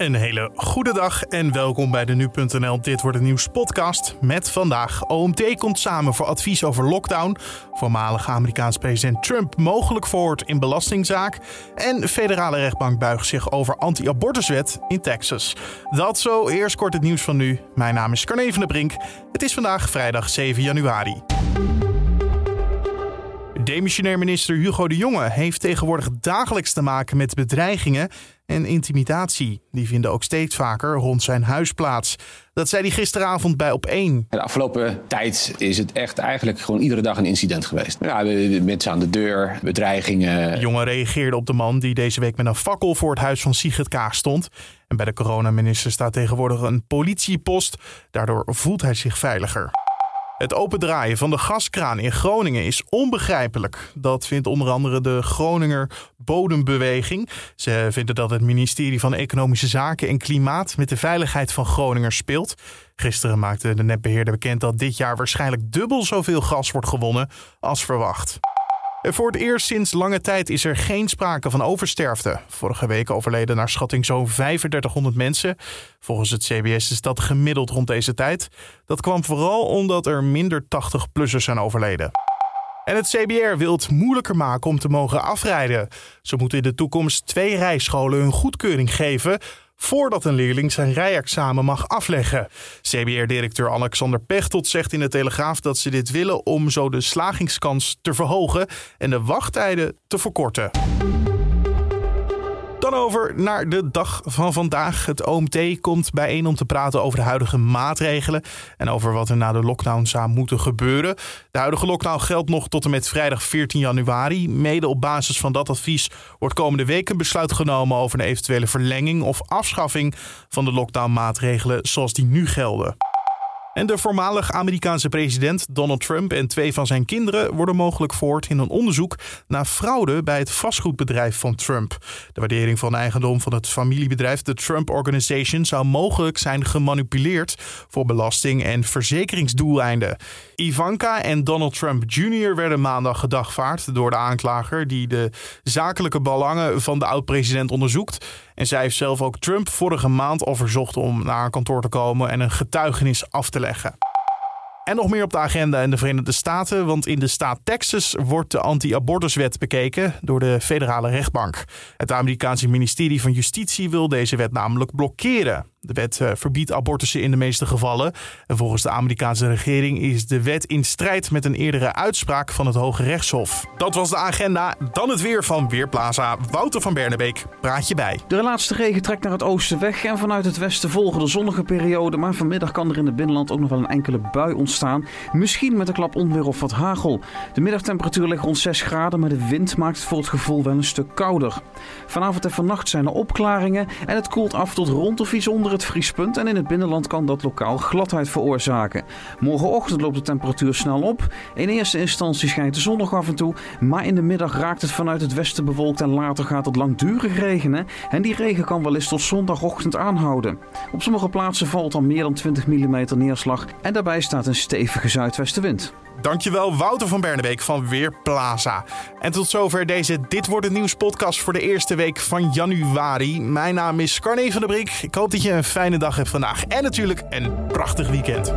Een hele goede dag en welkom bij de Nu.nl Dit Wordt Het Nieuws podcast. Met vandaag OMT komt samen voor advies over lockdown. Voormalige Amerikaans president Trump mogelijk verhoord in belastingzaak. En federale rechtbank buigt zich over anti-abortuswet in Texas. Dat zo, eerst kort het nieuws van nu. Mijn naam is Carne van der Brink. Het is vandaag vrijdag 7 januari. Demissionair minister Hugo de Jonge heeft tegenwoordig dagelijks te maken met bedreigingen en intimidatie. Die vinden ook steeds vaker rond zijn huis plaats. Dat zei hij gisteravond bij Op1. De afgelopen tijd is het echt eigenlijk gewoon iedere dag een incident geweest. Ja, mensen aan de deur, bedreigingen. De jongen reageerde op de man die deze week met een fakkel voor het huis van Sigrid Kaag stond. En bij de coronaminister staat tegenwoordig een politiepost. Daardoor voelt hij zich veiliger. Het opendraaien van de gaskraan in Groningen is onbegrijpelijk. Dat vindt onder andere de Groninger Bodembeweging. Ze vinden dat het ministerie van Economische Zaken en Klimaat met de veiligheid van Groningers speelt. Gisteren maakte de netbeheerder bekend dat dit jaar waarschijnlijk dubbel zoveel gas wordt gewonnen als verwacht. Voor het eerst sinds lange tijd is er geen sprake van oversterfte. Vorige week overleden naar schatting zo'n 3500 mensen. Volgens het CBS is dat gemiddeld rond deze tijd. Dat kwam vooral omdat er minder 80-plussers zijn overleden. En het CBR wil het moeilijker maken om te mogen afrijden. Ze moeten in de toekomst twee rijscholen hun goedkeuring geven voordat een leerling zijn rijexamen mag afleggen. CBR-directeur Alexander Pechtold zegt in de Telegraaf dat ze dit willen om zo de slagingskans te verhogen en de wachttijden te verkorten. Dan over naar de dag van vandaag. Het OMT komt bijeen om te praten over de huidige maatregelen en over wat er na de lockdown zou moeten gebeuren. De huidige lockdown geldt nog tot en met vrijdag 14 januari. Mede op basis van dat advies wordt komende week een besluit genomen over een eventuele verlenging of afschaffing van de lockdownmaatregelen zoals die nu gelden. En de voormalig Amerikaanse president Donald Trump en twee van zijn kinderen worden mogelijk voort in een onderzoek naar fraude bij het vastgoedbedrijf van Trump. De waardering van eigendom van het familiebedrijf, de Trump Organization, zou mogelijk zijn gemanipuleerd voor belasting- en verzekeringsdoeleinden. Ivanka en Donald Trump Jr. werden maandag gedagvaard door de aanklager die de zakelijke belangen van de oud-president onderzoekt. En zij heeft zelf ook Trump vorige maand al verzocht om naar haar kantoor te komen en een getuigenis af te leggen. En nog meer op de agenda in de Verenigde Staten, want in de staat Texas wordt de anti-abortuswet bekeken door de federale rechtbank. Het Amerikaanse ministerie van Justitie wil deze wet namelijk blokkeren. De wet eh, verbiedt abortussen in de meeste gevallen. En volgens de Amerikaanse regering is de wet in strijd met een eerdere uitspraak van het Hoge Rechtshof. Dat was de agenda. Dan het weer van Weerplaza. Wouter van Bernebeek praat je bij. De laatste regen trekt naar het oosten weg en vanuit het westen volgen de zonnige periode. Maar vanmiddag kan er in het binnenland ook nog wel een enkele bui ontstaan. Misschien met een klap onweer of wat hagel. De middagtemperatuur ligt rond 6 graden, maar de wind maakt het voor het gevoel wel een stuk kouder. Vanavond en vannacht zijn er opklaringen en het koelt af tot rond of iets onder het vriespunt en in het binnenland kan dat lokaal gladheid veroorzaken. Morgenochtend loopt de temperatuur snel op. In eerste instantie schijnt de zon nog af en toe, maar in de middag raakt het vanuit het westen bewolkt en later gaat het langdurig regenen. En die regen kan wel eens tot zondagochtend aanhouden. Op sommige plaatsen valt dan meer dan 20 mm neerslag en daarbij staat een stevige zuidwestenwind. Dankjewel Wouter van Bernebeek van Weerplaza. En tot zover deze Dit Wordt Het Nieuws podcast voor de eerste week van januari. Mijn naam is Carne van der Brink. Ik hoop dat je een fijne dag hebt vandaag en natuurlijk een prachtig weekend.